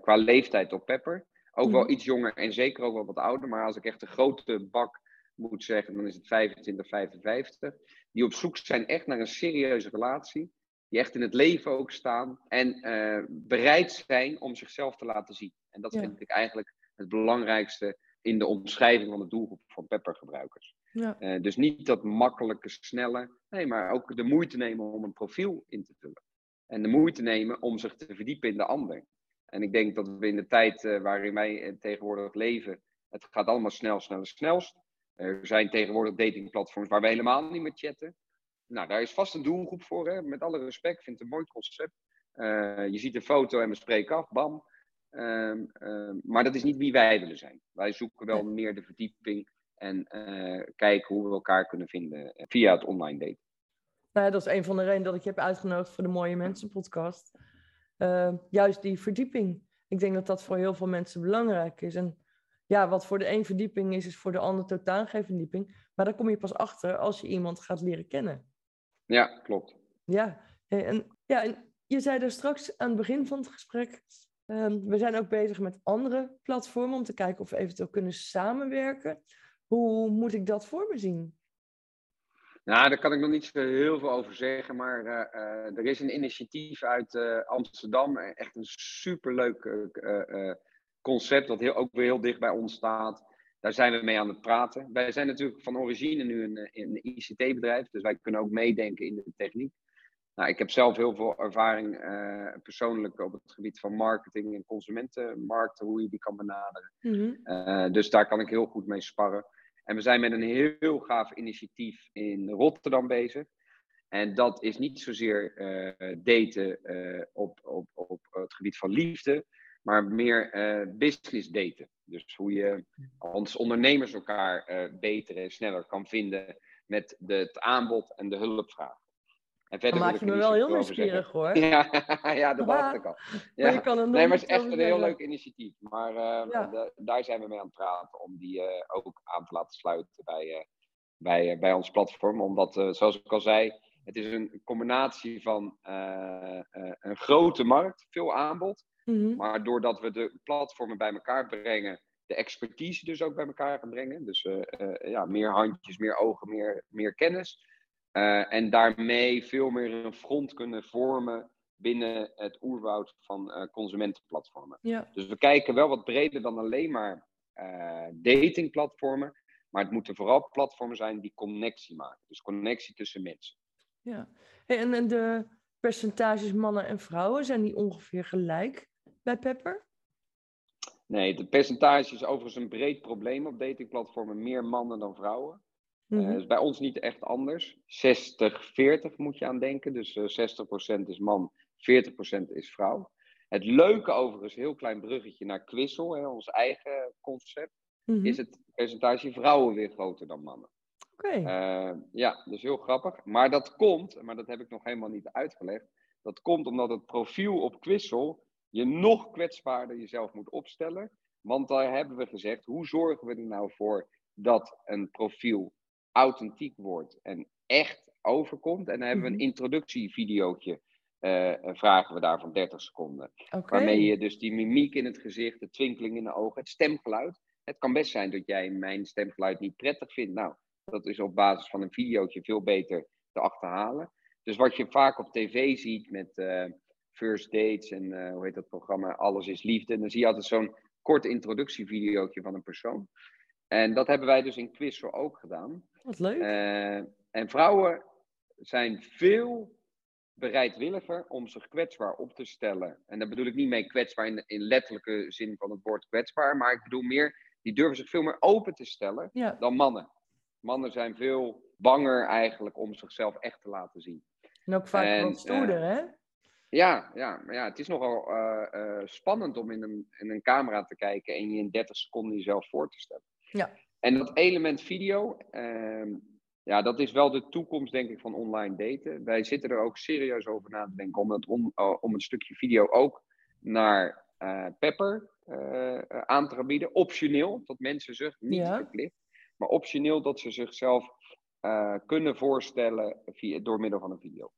qua leeftijd op Pepper. Ook wel mhm. iets jonger en zeker ook wel wat ouder. Maar als ik echt een grote bak moet zeggen, dan is het 25, 55. Die op zoek zijn echt naar een serieuze relatie. Die echt in het leven ook staan. En uh, bereid zijn om zichzelf te laten zien. En dat vind ik eigenlijk het belangrijkste in de omschrijving van de doelgroep van Pepper-gebruikers. Ja. Uh, dus niet dat makkelijke, snelle. Nee, maar ook de moeite nemen om een profiel in te vullen. En de moeite nemen om zich te verdiepen in de ander. En ik denk dat we in de tijd uh, waarin wij eh, tegenwoordig leven, het gaat allemaal snel, sneller, snelst. Er zijn tegenwoordig datingplatforms waar we helemaal niet meer chatten. Nou, daar is vast een doelgroep voor, hè? met alle respect. Ik vind het een mooi concept. Uh, je ziet een foto en we spreken af, bam. Uh, uh, maar dat is niet wie wij willen zijn. Wij zoeken wel meer de verdieping en kijken hoe we elkaar kunnen vinden via het online daten. Nou, dat is een van de redenen dat ik je heb uitgenodigd voor de Mooie Mensen podcast. Ehm, juist die verdieping. Ik denk dat dat voor heel veel mensen belangrijk is. En ja, wat voor de een verdieping is, is voor de ander totaal geen verdieping. Maar daar kom je pas achter als je iemand gaat leren kennen. Ja, klopt. Ja, en, ja, en je zei er straks aan het begin van het gesprek. Um, we zijn ook bezig met andere platformen om te kijken of we eventueel kunnen samenwerken. Hoe moet ik dat voor me zien? Nou, daar kan ik nog niet zo heel veel over zeggen, maar uh, uh, er is een initiatief uit uh, Amsterdam. Echt een superleuk concept, dat heel, ook weer heel dicht bij ons staat. Daar zijn we mee aan het praten. Wij zijn natuurlijk van origine nu een, een ICT-bedrijf, dus wij kunnen ook meedenken in de techniek. Nou, ik heb zelf heel veel ervaring persoonlijk op het gebied van marketing en consumentenmarkten, hoe je die kan benaderen. Mm dus daar kan ik heel goed mee sparren. En we zijn met een heel gaaf initiatief in Rotterdam bezig. En dat is niet zozeer uh, daten uh, op, op, op het gebied van liefde, maar meer uh, business daten. Dus hoe je als ondernemers elkaar beter en sneller kan vinden met de, het aanbod en de hulpvraag. En verder Dan maak je me wel heel nieuwsgierig hoor. [laughs] Ja, ja dat dacht ik al. [laughs] Ja. Maar je kan nee, maar het is echt een heel leuk initiatief. Maar uh, daar zijn we mee aan het praten om die uh, ook aan te laten sluiten bij, uh, bij, bij ons platform. Omdat, zoals ik al zei, het is een combinatie van een grote markt, veel aanbod. Mm -hmm. Maar doordat we de platformen bij elkaar brengen, de expertise dus ook bij elkaar gaan brengen. Dus ja, meer handjes, meer ogen, meer, meer kennis Uh, en daarmee veel meer een front kunnen vormen binnen het oerwoud van uh, consumentenplatformen. Ja. Dus we kijken wel wat breder dan alleen maar uh, datingplatformen. Maar het moeten vooral platformen zijn die connectie maken. Dus connectie tussen mensen. Ja. En, en de percentages mannen en vrouwen, zijn die ongeveer gelijk bij Pepper? Nee, het percentage is overigens een breed probleem op datingplatformen. Meer mannen dan vrouwen. Mm -hmm. uh, is bij ons niet echt anders. 60-40 moet je aan denken. Dus uh, 60% is man, 40% is vrouw. Het leuke overigens, heel klein bruggetje naar Quissel, hè, ons eigen concept, mm -hmm. is het percentage vrouwen weer groter dan mannen. Oké. Okay. Uh, ja, dus heel grappig. Maar dat komt, maar dat heb ik nog helemaal niet uitgelegd, dat komt omdat het profiel op Quissel je nog kwetsbaarder jezelf moet opstellen. Want daar hebben we gezegd, hoe zorgen we er nou voor dat een profiel authentiek wordt en echt overkomt. En dan hebben we een introductievideootje, uh, vragen we daar van 30 seconden. Okay. Waarmee je dus die mimiek in het gezicht, de twinkeling in de ogen, het stemgeluid. Het kan best zijn dat jij mijn stemgeluid niet prettig vindt. Nou, dat is op basis van een videootje veel beter te achterhalen. Dus wat je vaak op tv ziet met uh, first dates en uh, hoe heet dat programma, Alles is Liefde. En dan zie je altijd zo'n kort introductievideootje van een persoon. En dat hebben wij dus in Quizzo ook gedaan. Wat leuk. Uh, en vrouwen zijn veel bereidwilliger om zich kwetsbaar op te stellen. En daar bedoel ik niet mee kwetsbaar in, in letterlijke zin van het woord kwetsbaar, maar ik bedoel meer, die durven zich veel meer open te stellen ja. dan mannen. Mannen zijn veel banger eigenlijk om zichzelf echt te laten zien. En ook vaak En, wat stoerder, eh, hè? Ja, ja, maar ja, het is nogal uh, uh, spannend om in een, in een camera te kijken en je in 30 seconden jezelf voor te stellen. Ja. En dat element video, uh, ja, dat is wel de toekomst, denk ik, van online daten. Wij zitten er ook serieus over na te denken om, het on, om een stukje video ook naar uh, Pepper aan te bieden. Optioneel, dat mensen zich niet Ja. verplicht, maar optioneel dat ze zichzelf kunnen voorstellen via, door middel van een video.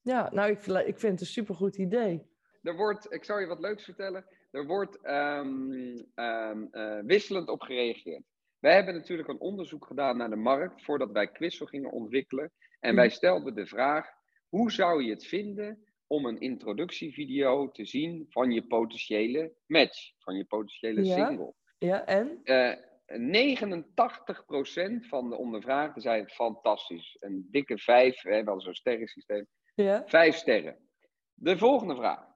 Ja, nou, ik, ik vind het een supergoed idee. Er wordt, ik zal je wat leuks vertellen, er wordt um, um, uh, wisselend op gereageerd. Wij hebben natuurlijk een onderzoek gedaan naar de markt voordat wij Quizzo gingen ontwikkelen. En wij stelden de vraag, hoe zou je het vinden om een introductievideo te zien van je potentiële match, van je potentiële Ja. single? Ja, en? Uh, 89% van de ondervraagden zei fantastisch. Een dikke vijf, we hebben al zo'n sterrensysteem. Ja. Vijf sterren. De volgende vraag.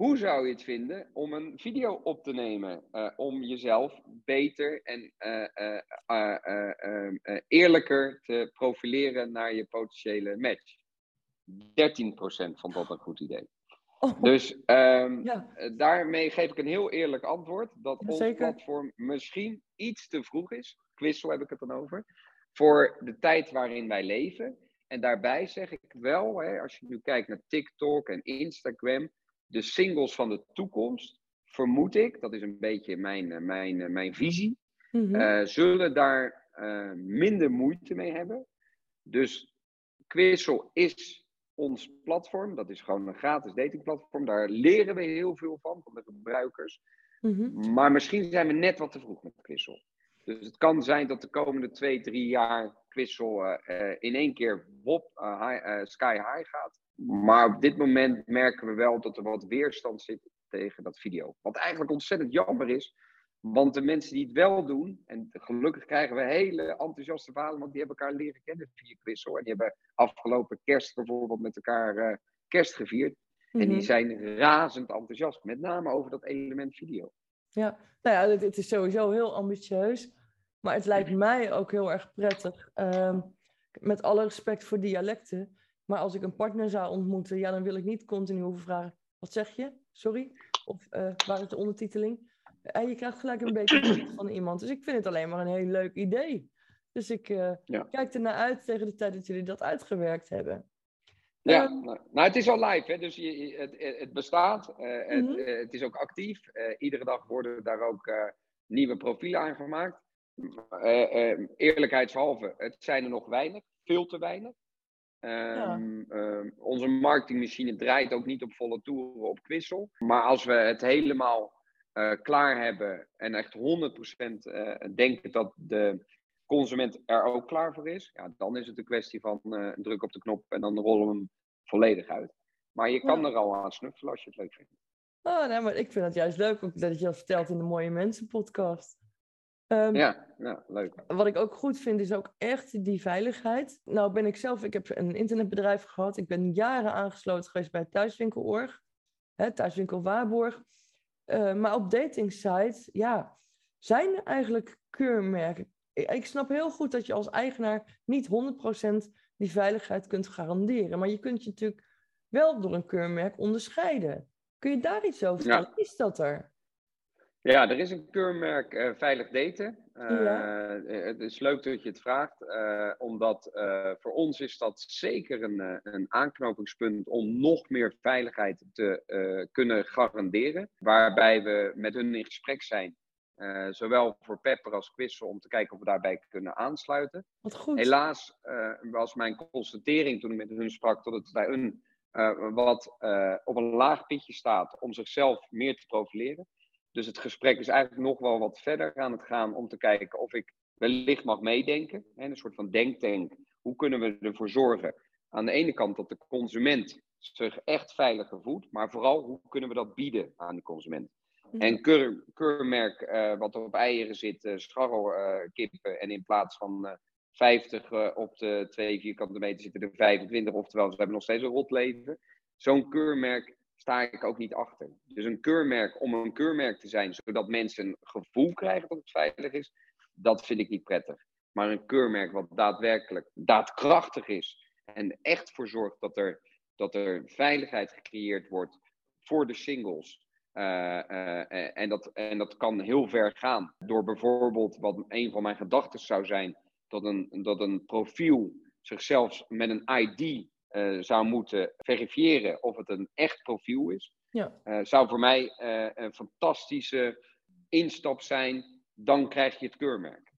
Hoe zou je het vinden om een video op te nemen uh, om jezelf beter en uh, uh, eerlijker te profileren naar je potentiële match? 13% vond dat een goed idee. Oh, Dus um, ja. daarmee geef ik een heel eerlijk antwoord dat ons Zeker. platform misschien iets te vroeg is. Quizzel heb ik het dan over. Voor de tijd waarin wij leven. En daarbij zeg ik wel, hè, als je nu kijkt naar TikTok en Instagram, de singles van de toekomst, vermoed ik, dat is een beetje mijn, mijn, mijn visie, Mm -hmm. uh, zullen daar uh, minder moeite mee hebben. Dus Quizzel is ons platform, dat is gewoon een gratis datingplatform. Daar leren we heel veel van, van de gebruikers. Mm -hmm. Maar misschien zijn we net wat te vroeg met Quizzel. Dus het kan zijn dat de komende twee, drie jaar Quizzel uh, in één keer wop, high, sky high gaat. Maar op dit moment merken we wel dat er wat weerstand zit tegen dat video. Wat eigenlijk ontzettend jammer is. Want de mensen die het wel doen, en gelukkig krijgen we hele enthousiaste verhalen, want die hebben elkaar leren kennen via Quizzel. En die hebben afgelopen kerst bijvoorbeeld met elkaar kerst gevierd. Mm -hmm. En die zijn razend enthousiast, met name over dat element video. Ja, nou ja, het, is sowieso heel ambitieus. Maar het lijkt mij ook heel erg prettig. Um, met alle respect voor dialecten. Maar als ik een partner zou ontmoeten, ja, dan wil ik niet continu hoeven vragen: wat zeg je? Sorry? Of uh, waar is de ondertiteling? En je krijgt gelijk een beetje van iemand. Dus ik vind het alleen maar een heel leuk idee. Dus ik uh, ja. kijk ernaar uit tegen de tijd dat jullie dat uitgewerkt hebben. Ja, um, nou, nou, het is al live, hè? dus je, het, het, bestaat. Uh, mm -hmm. het, het, is ook actief. iedere dag worden daar ook nieuwe profielen aangemaakt. Uh, uh, eerlijkheidshalve, het zijn er nog weinig, veel te weinig. Ja. Um, uh, onze marketingmachine draait ook niet op volle toeren op Quissel. Maar als we het helemaal klaar hebben en echt 100% denken dat de consument er ook klaar voor is, ja, dan is het een kwestie van uh, druk op de knop en dan rollen we hem volledig uit. Maar je kan er al aan snuffelen als je het leuk vindt. Oh, nee, maar ik vind het juist leuk ook dat je dat vertelt in de Mooie Mensen podcast. Um, ja, ja, leuk. Wat ik ook goed vind is ook echt die veiligheid. Nou ben ik zelf, ik heb een internetbedrijf gehad. Ik ben jaren aangesloten geweest bij Thuiswinkelorg. Hè, Thuiswinkel Waarborg. Uh, maar op dating sites, ja, zijn er eigenlijk keurmerken. Ik snap heel goed dat je als eigenaar niet 100% die veiligheid kunt garanderen. Maar je kunt je natuurlijk wel door een keurmerk onderscheiden. Kun je daar iets over vertellen? Is dat er? Ja, er is een keurmerk uh, Veilig Daten. Uh, Het is leuk dat je het vraagt, uh, omdat voor ons is dat zeker een, een aanknopingspunt om nog meer veiligheid te kunnen garanderen. Waarbij we met hun in gesprek zijn, zowel voor Pepper als Quissel, om te kijken of we daarbij kunnen aansluiten. Wat goed. Helaas was mijn constatering toen ik met hun sprak dat het bij hun wat op een laag pitje staat om zichzelf meer te profileren. Dus het gesprek is eigenlijk nog wel wat verder aan het gaan om te kijken of ik wellicht mag meedenken. Hè, een soort van denktank. Hoe kunnen we ervoor zorgen aan de ene kant dat de consument zich echt veiliger voelt, maar vooral hoe kunnen we dat bieden aan de consument. En keur, keurmerk uh, wat op eieren zit, uh, scharrelkippen, en in plaats van uh, 50 op de 2 vierkante meter zitten er 25, oftewel ze hebben nog steeds een rot leven. Zo'n keurmerk sta ik ook niet achter. Dus een keurmerk om een keurmerk te zijn, zodat mensen een gevoel krijgen dat het veilig is, dat vind ik niet prettig. Maar een keurmerk wat daadwerkelijk daadkrachtig is en echt voor zorgt dat er, dat er veiligheid gecreëerd wordt voor de singles. Uh, uh, en, dat, en dat kan heel ver gaan door bijvoorbeeld, wat een van mijn gedachten zou zijn, dat een, dat een profiel zichzelf met een ID uh, zou moeten verifiëren of het een echt profiel is. Ja. Uh, zou voor mij uh, een fantastische instap zijn. Dan krijg je het keurmerk.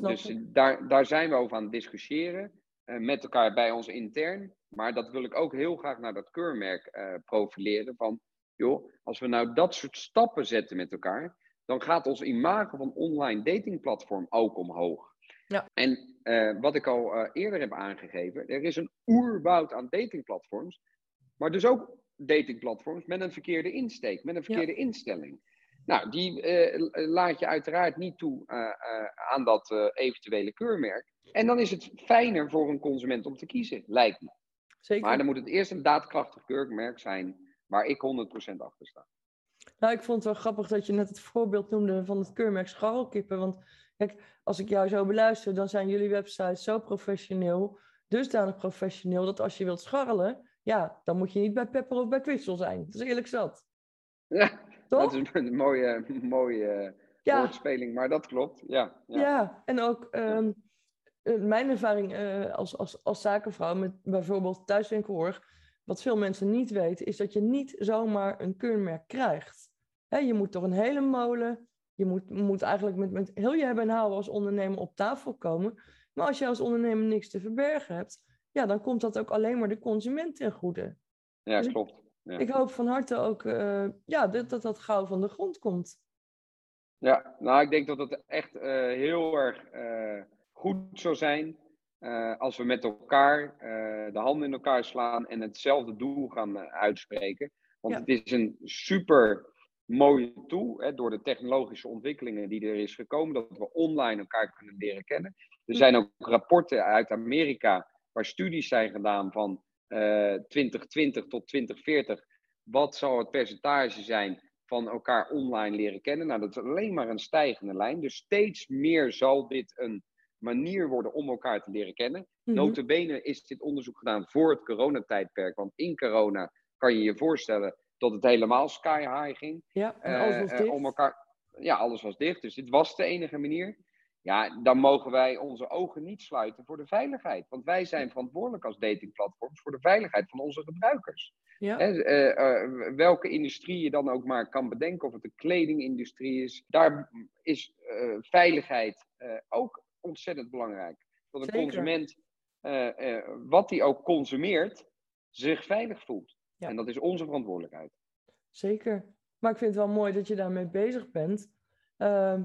dus daar, daar zijn we over aan het discussiëren. met elkaar bij ons intern. Maar dat wil ik ook heel graag naar dat keurmerk profileren. Van, joh, als we nou dat soort stappen zetten met elkaar. Dan gaat ons imago van online datingplatform ook omhoog. Ja. En uh, wat ik al uh, eerder heb aangegeven, er is een oerwoud aan datingplatforms, maar dus ook datingplatforms met een verkeerde insteek, met een verkeerde ja. instelling. Nou, die uh, laat je uiteraard niet toe aan dat eventuele keurmerk. En dan is het fijner voor een consument om te kiezen, lijkt me. Zeker. Maar dan moet het eerst een daadkrachtig keurmerk zijn waar ik 100% achter sta. Nou, ik vond het wel grappig dat je net het voorbeeld noemde van het keurmerk scharrelkippen. Want Kijk, als ik jou zo beluister, dan zijn jullie websites zo professioneel, dusdanig professioneel, dat als je wilt scharrelen, ja, dan moet je niet bij Pepper of bij Crystal zijn. Dat is eerlijk zat. [laughs] Ja, Toch? dat is een mooie, mooie ja. woordspeling, maar dat klopt. Ja, ja. ja en ook um, mijn ervaring uh, als, als, als zakenvrouw met bijvoorbeeld thuiswinkelorg, wat veel mensen niet weten, is dat je niet zomaar een keurmerk krijgt. He, je moet door een hele molen, je moet, moet eigenlijk met, met heel je hebben en houden als ondernemer op tafel komen. Maar als je als ondernemer niks te verbergen hebt, ja, dan komt dat ook alleen maar de consument ten goede. Ja, dus klopt. Ja. Ik, hoop van harte ook uh, ja, dat, dat dat gauw van de grond komt. Ja, nou, ik denk dat het echt uh, heel erg uh, goed zou zijn als we met elkaar de handen in elkaar slaan en hetzelfde doel gaan uitspreken. Want ja. het is een super mooie toe, hè, door de technologische ontwikkelingen die er is gekomen, dat we online elkaar kunnen leren kennen. Er zijn ook rapporten uit Amerika waar studies zijn gedaan van uh, 2020 tot 2040. Wat zal het percentage zijn van elkaar online leren kennen? Nou, dat is alleen maar een stijgende lijn. Dus steeds meer zal dit een manier worden om elkaar te leren kennen. Mm -hmm. Is dit onderzoek gedaan voor het coronatijdperk. Want in corona kan je je voorstellen tot het helemaal sky high ging. Ja, en alles was uh, dicht. Om elkaar, ja, alles was dicht. Dus dit was de enige manier. Ja, dan mogen wij onze ogen niet sluiten voor de veiligheid. Want wij zijn verantwoordelijk als datingplatforms voor de veiligheid van onze gebruikers. Ja. Uh, uh, welke industrie je dan ook maar kan bedenken, of het de kledingindustrie is, daar is veiligheid ook ontzettend belangrijk. Dat een Zeker. consument, wat hij ook consumeert, zich veilig voelt. Ja. En dat is onze verantwoordelijkheid. Zeker. Maar ik vind het wel mooi dat je daarmee bezig bent. Uh,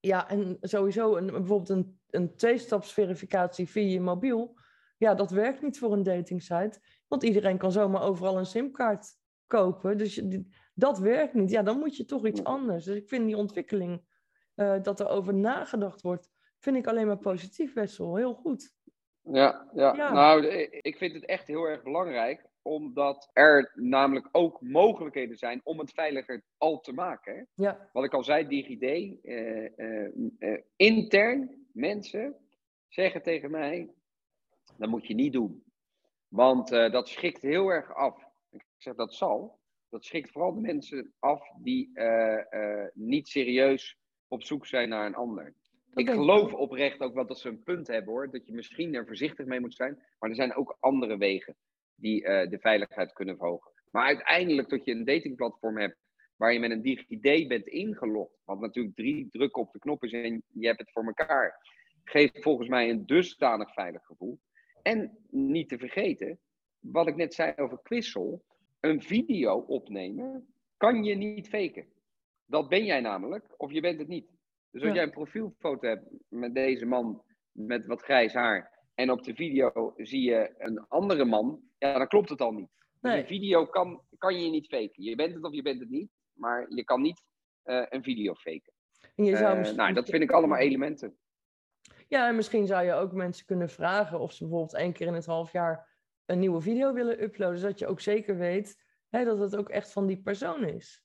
Ja, en sowieso een, bijvoorbeeld een, een tweestapsverificatie via je mobiel. Ja, dat werkt niet voor een datingsite. Want iedereen kan zomaar overal een simkaart kopen. Dus je, dat werkt niet. Ja, dan moet je toch iets anders. Dus ik vind die ontwikkeling, uh, dat er over nagedacht wordt, vind ik alleen maar positief, Wessel. Heel goed. Ja, ja, ja. nou, ik vind het echt heel erg belangrijk omdat er namelijk ook mogelijkheden zijn om het veiliger al te maken. Ja. Wat ik al zei, DigiD, eh, eh, eh, intern mensen zeggen tegen mij, dat moet je niet doen. Want dat schrikt heel erg af. Ik zeg, dat zal. Dat schrikt vooral de mensen af die niet serieus op zoek zijn naar een ander. ik geloof oprecht ook wel dat ze een punt hebben hoor. Dat je misschien er voorzichtig mee moet zijn. Maar er zijn ook andere wegen die uh, de veiligheid kunnen verhogen. Maar uiteindelijk dat je een datingplatform hebt waar je met een DigiD bent ingelogd, wat natuurlijk drie drukken op de knop is en je hebt het voor elkaar, geeft volgens mij een dusdanig veilig gevoel. En niet te vergeten, wat ik net zei over Quissel, een video opnemen kan je niet faken. Dat ben jij namelijk, of je bent het niet. Dus als jij een profielfoto hebt met deze man met wat grijs haar en op de video zie je een andere man, ja, dan klopt het al niet. Dus een video kan, kan je niet faken. Je bent het of je bent het niet, maar je kan niet uh, een video faken. En je zou uh, nou, dat vind ik allemaal elementen. Ja, en misschien zou je ook mensen kunnen vragen of ze bijvoorbeeld één keer in het half jaar een nieuwe video willen uploaden, zodat je ook zeker weet hè, dat het ook echt van die persoon is.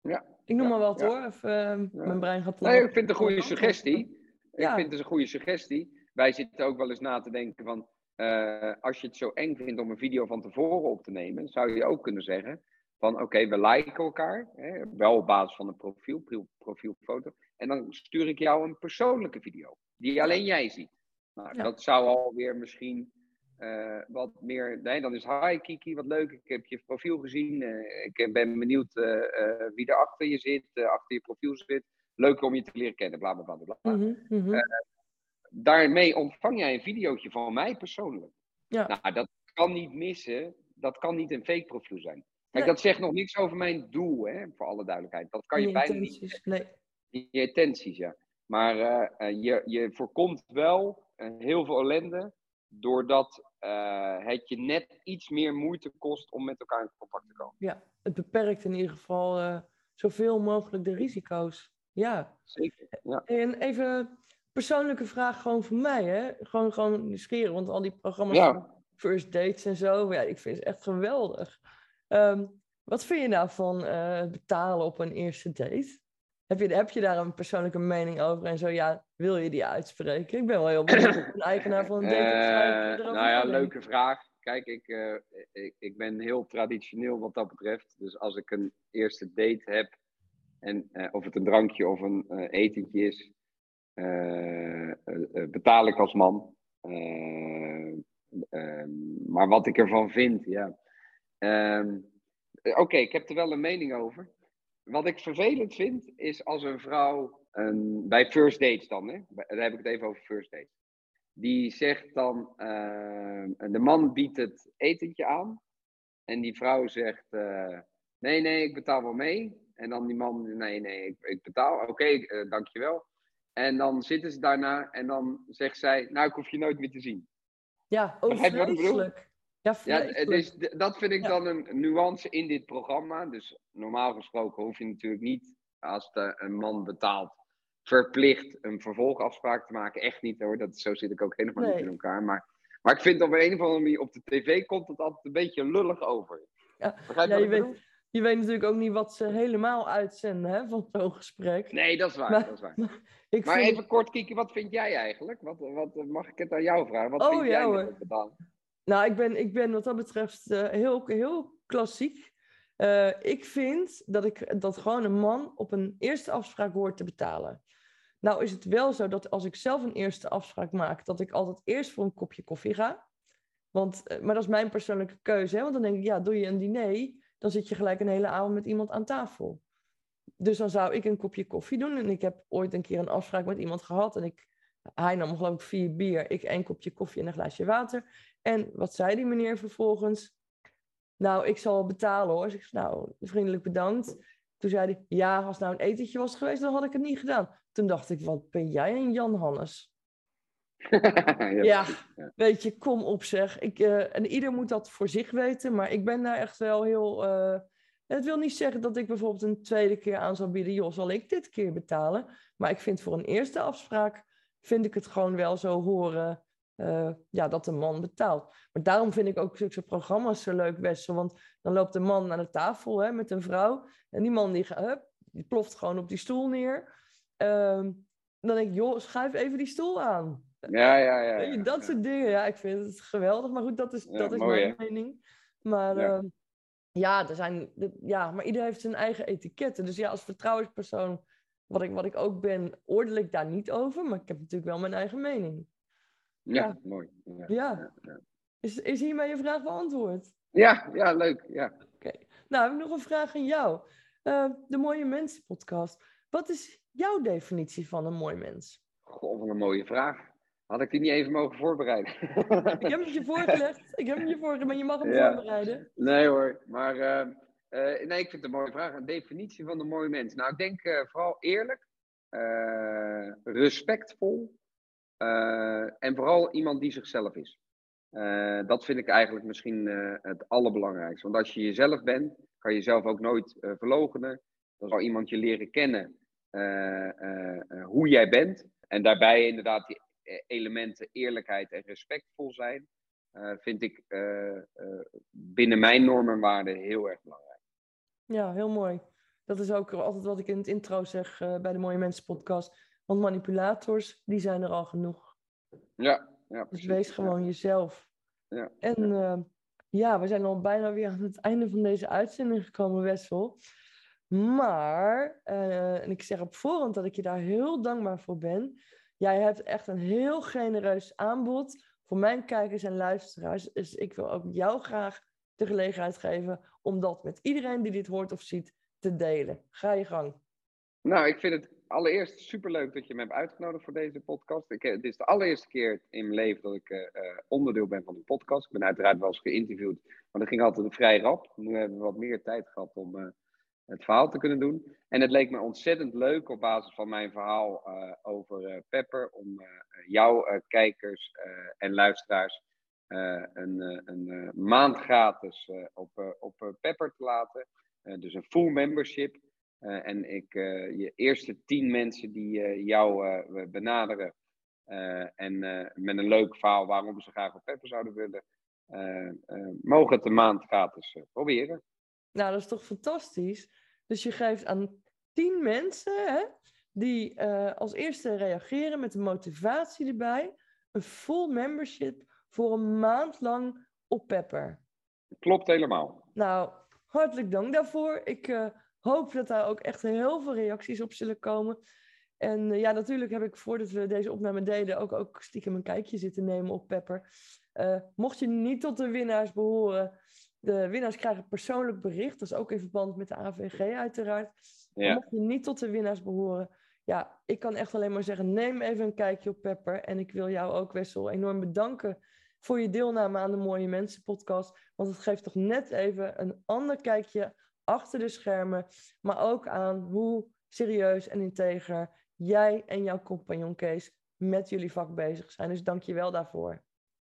Ja. Ik noem maar wat hoor, of, uh, mijn brein gaat Nee, ik vind het een goede suggestie. Ik vind het een goede suggestie wij zitten ook wel eens na te denken van, uh, als je het zo eng vindt om een video van tevoren op te nemen, zou je ook kunnen zeggen van, oké, we liken elkaar, hè, wel op basis van een profiel, profielfoto, en dan stuur ik jou een persoonlijke video, die alleen jij ziet. Nou, Dat zou alweer misschien uh, wat meer. Nee, dan is hi Kiki, wat leuk. Ik heb je profiel gezien. Uh, ik ben benieuwd wie er achter je zit, achter je profiel zit. Leuk om je te leren kennen, bla bla bla. bla. Mm -hmm, daarmee ontvang jij een videootje van mij persoonlijk. Ja. Nou, dat kan niet missen. Dat kan niet een fake profiel zijn. Kijk, dat zegt nog niks over mijn doel, hè, voor alle duidelijkheid. Dat kan je, je bijna niet. Nee. Je intenties, ja. Maar uh, je, je voorkomt wel uh, heel veel ellende, doordat uh, het je net iets meer moeite kost om met elkaar in contact te komen. Ja, het beperkt in ieder geval zoveel mogelijk de risico's. Ja. Zeker. Ja. En even persoonlijke vraag gewoon voor mij, hè? Gewoon, gewoon nieuwsgierig, want al die programma's ja. First Dates en zo, ja, ik vind het echt geweldig. Um, wat vind je nou van uh, betalen op een eerste date? Heb je, heb je daar een persoonlijke mening over en zo, ja, wil je die uitspreken? Ik ben wel heel benieuwd of een eigenaar van een date uh, Nou ja, leuke vraag. Kijk, ik, uh, ik, ik ben heel traditioneel wat dat betreft. Dus als ik een eerste date heb, en of het een drankje of een etentje is, eh, eh, eh, betaal ik als man. maar wat ik ervan vind, ja. Ehm, oké, ik heb er wel een mening over. Wat ik vervelend vind, is als een vrouw, bij first dates dan, hè? daar heb ik het even over first dates. Die zegt dan, uh, de man biedt het etentje aan. En die vrouw zegt, nee, nee, ik betaal wel mee. En dan die man, nee, nee, ik, betaal. Oké, dankjewel. En dan zitten ze daarna en dan zegt zij, nou, ik hoef je nooit meer te zien. Ja, oh, vreselijk. Ja, ja dus, dat vind ik dan een nuance in dit programma. Dus normaal gesproken hoef je natuurlijk niet, als de, een man betaalt, verplicht een vervolgafspraak te maken. Echt niet hoor, dat, zo zit ik ook helemaal niet in elkaar. Maar, maar ik vind op een of andere manier, op de tv komt het altijd een beetje lullig over. Ja, ja je, weet, je weet natuurlijk ook niet wat ze helemaal uitzenden hè, van zo'n gesprek. Nee, dat is waar. Maar, dat is waar. [laughs] maar, even kort, Kiki, wat vind jij eigenlijk? Wat, wat, mag ik het aan jou vragen? Wat oh, vind jij dan? Nou, ik ben, ik ben wat dat betreft uh, heel, heel klassiek. Uh, ik vind dat, ik, dat gewoon een man op een eerste afspraak hoort te betalen. Nou is het wel zo dat als ik zelf een eerste afspraak maak, dat ik altijd eerst voor een kopje koffie ga. Want, uh, maar dat is mijn persoonlijke keuze. Hè? Want dan denk ik, ja, doe je een diner, dan zit je gelijk een hele avond met iemand aan tafel. Dus dan zou ik een kopje koffie doen. En ik heb ooit een keer een afspraak met iemand gehad. En ik, hij nam geloof ik vier bier, ik één kopje koffie en een glaasje water. En wat zei die meneer vervolgens? Nou, ik zal betalen hoor. Dus ik nou, vriendelijk bedankt. Toen zei hij, ja, als nou een etentje was geweest, dan had ik het niet gedaan. Toen dacht ik, wat ben jij een Jan Hannes? [laughs] ja, weet je, kom op zeg. Ik, eh, en ieder moet dat voor zich weten, maar ik ben daar echt wel heel... eh, het wil niet zeggen dat ik bijvoorbeeld een tweede keer aan zal bieden, joh, zal ik dit keer betalen? Maar ik vind voor een eerste afspraak, vind ik het gewoon wel zo horen, eh, ja, dat de man betaalt. Maar daarom vind ik ook zulke programma's zo leuk, Wessel, want dan loopt de man aan de tafel hè, met een vrouw, en die man die, gaat, hup, die ploft gewoon op die stoel neer. Ehm, dan denk ik, joh, schuif even die stoel aan. Ja, ja, ja. Dat soort dingen. Ja, ik vind het geweldig. Maar goed, dat is, Ja, dat is mooi, mijn mening. Maar Ja. ja. ja, er zijn, ja, maar iedereen heeft zijn eigen etiketten. Dus ja, als vertrouwenspersoon, wat ik, wat ik ook ben, oordeel ik daar niet over. Maar ik heb natuurlijk wel mijn eigen mening. Ja, mooi. Ja. Ja. Is, is hiermee je vraag beantwoord? Ja, ja, leuk. Ja. Nou, heb ik nog een vraag aan jou. Eh, de Mooie Mensen podcast. Wat is jouw definitie van een mooi mens? Goh, wat een mooie vraag. Had ik die niet even mogen voorbereiden? Ik heb het je voorgelegd. Ik heb het je voorgelegd, maar je mag hem Ja. voorbereiden. Nee hoor, maar eh, eh, nee, ik vind het een mooie vraag. Een definitie van een mooi mens. Nou, ik denk eh, vooral eerlijk, respectvol en vooral iemand die zichzelf is. Dat vind ik eigenlijk misschien het allerbelangrijkste. Want als je jezelf bent, kan je jezelf ook nooit verloochenen. Dan zal iemand je leren kennen hoe jij bent. En daarbij inderdaad die elementen eerlijkheid en respectvol zijn. eh, vind ik eh, eh, binnen mijn normen en waarden heel erg belangrijk. Ja, heel mooi. Dat is ook altijd wat ik in het intro zeg eh, bij de Mooie Mensen podcast. Want manipulators, die zijn er al genoeg. Ja, ja Dus precies. wees gewoon jezelf. Ja, En ja. ja, we zijn al bijna weer aan het einde van deze uitzending gekomen, Wessel. Maar, eh, en ik zeg op voorhand dat ik je daar heel dankbaar voor ben. Jij hebt echt een heel genereus aanbod voor mijn kijkers en luisteraars. Dus ik wil ook jou graag de gelegenheid geven om dat met iedereen die dit hoort of ziet te delen. Ga je gang. Nou, ik vind het allereerst superleuk dat je me hebt uitgenodigd voor deze podcast. Ik, eh, dit is de allereerste keer in mijn leven dat ik eh, eh, onderdeel ben van een podcast. Ik ben uiteraard wel eens geïnterviewd, maar dat ging altijd vrij rap. Nu hebben we wat meer tijd gehad om eh, het verhaal te kunnen doen. En het leek me ontzettend leuk op basis van mijn verhaal eh, over eh, Pepper om eh, jouw kijkers en luisteraars een, een maand gratis op, op Pepper te laten. Dus een full membership. En ik, je eerste tien mensen die jou benaderen en met een leuk verhaal waarom ze graag op Pepper zouden willen, mogen het een maand gratis proberen. Nou, dat is toch fantastisch. Dus je geeft aan tien mensen hè, die eh, als eerste reageren met de motivatie erbij een full membership voor een maand lang op Pepper. Klopt helemaal. Nou, hartelijk dank daarvoor. Ik eh, hoop dat daar ook echt heel veel reacties op zullen komen. En eh, ja, natuurlijk heb ik voordat we deze opname deden ook, ook stiekem een kijkje zitten nemen op Pepper. Mocht je niet tot de winnaars behoren, de winnaars krijgen persoonlijk bericht. Dat is ook in verband met de AVG uiteraard. Ja. Mocht je niet tot de winnaars behoren, ja, ik kan echt alleen maar zeggen, neem even een kijkje op Pepper. En ik wil jou ook, Wessel, enorm bedanken voor je deelname aan de Mooie Mensen podcast. Want het geeft toch net even een ander kijkje achter de schermen. Maar ook aan hoe serieus en integer jij en jouw compagnon Kees met jullie vak bezig zijn. Dus dank je wel daarvoor.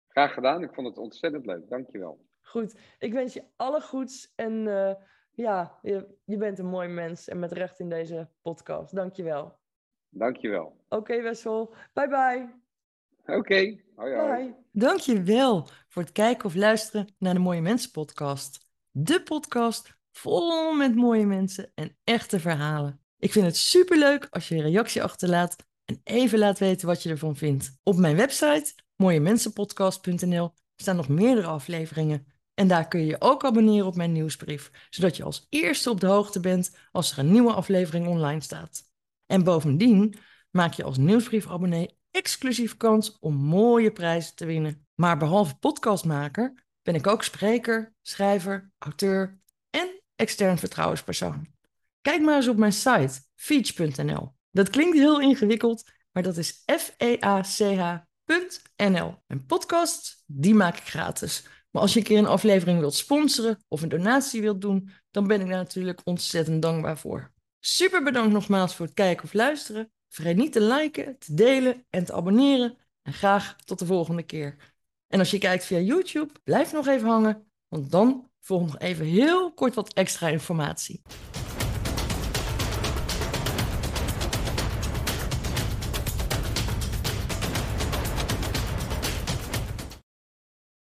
Graag gedaan. Ik vond het ontzettend leuk. Dankjewel. Goed, ik wens je alle goeds en eh, ja, je, je bent een mooi mens en met recht in deze podcast. Dank je wel. Dankjewel. Oké Wessel, bye bye. Oké. Hoi hoi. Bye. Dankjewel voor het kijken of luisteren naar de Mooie Mensen podcast. De podcast vol met mooie mensen en echte verhalen. Ik vind het superleuk als je een reactie achterlaat en even laat weten wat je ervan vindt. Op mijn website mooiemensenpodcast.nl staan nog meerdere afleveringen. En daar kun je je ook abonneren op mijn nieuwsbrief, zodat je als eerste op de hoogte bent als er een nieuwe aflevering online staat. En bovendien maak je als nieuwsbriefabonnee exclusief kans om mooie prijzen te winnen. Maar behalve podcastmaker ben ik ook spreker, schrijver, auteur en extern vertrouwenspersoon. Kijk maar eens op mijn site feach.nl. Dat klinkt heel ingewikkeld, maar dat is f e a c h.nl. En podcasts, die maak ik gratis. Maar als je een keer een aflevering wilt sponsoren of een donatie wilt doen, dan ben ik daar natuurlijk ontzettend dankbaar voor. Super bedankt nogmaals voor het kijken of luisteren. Vergeet niet te liken, te delen en te abonneren. En graag tot de volgende keer. En als je kijkt via YouTube, blijf nog even hangen, want dan volgt nog even heel kort wat extra informatie.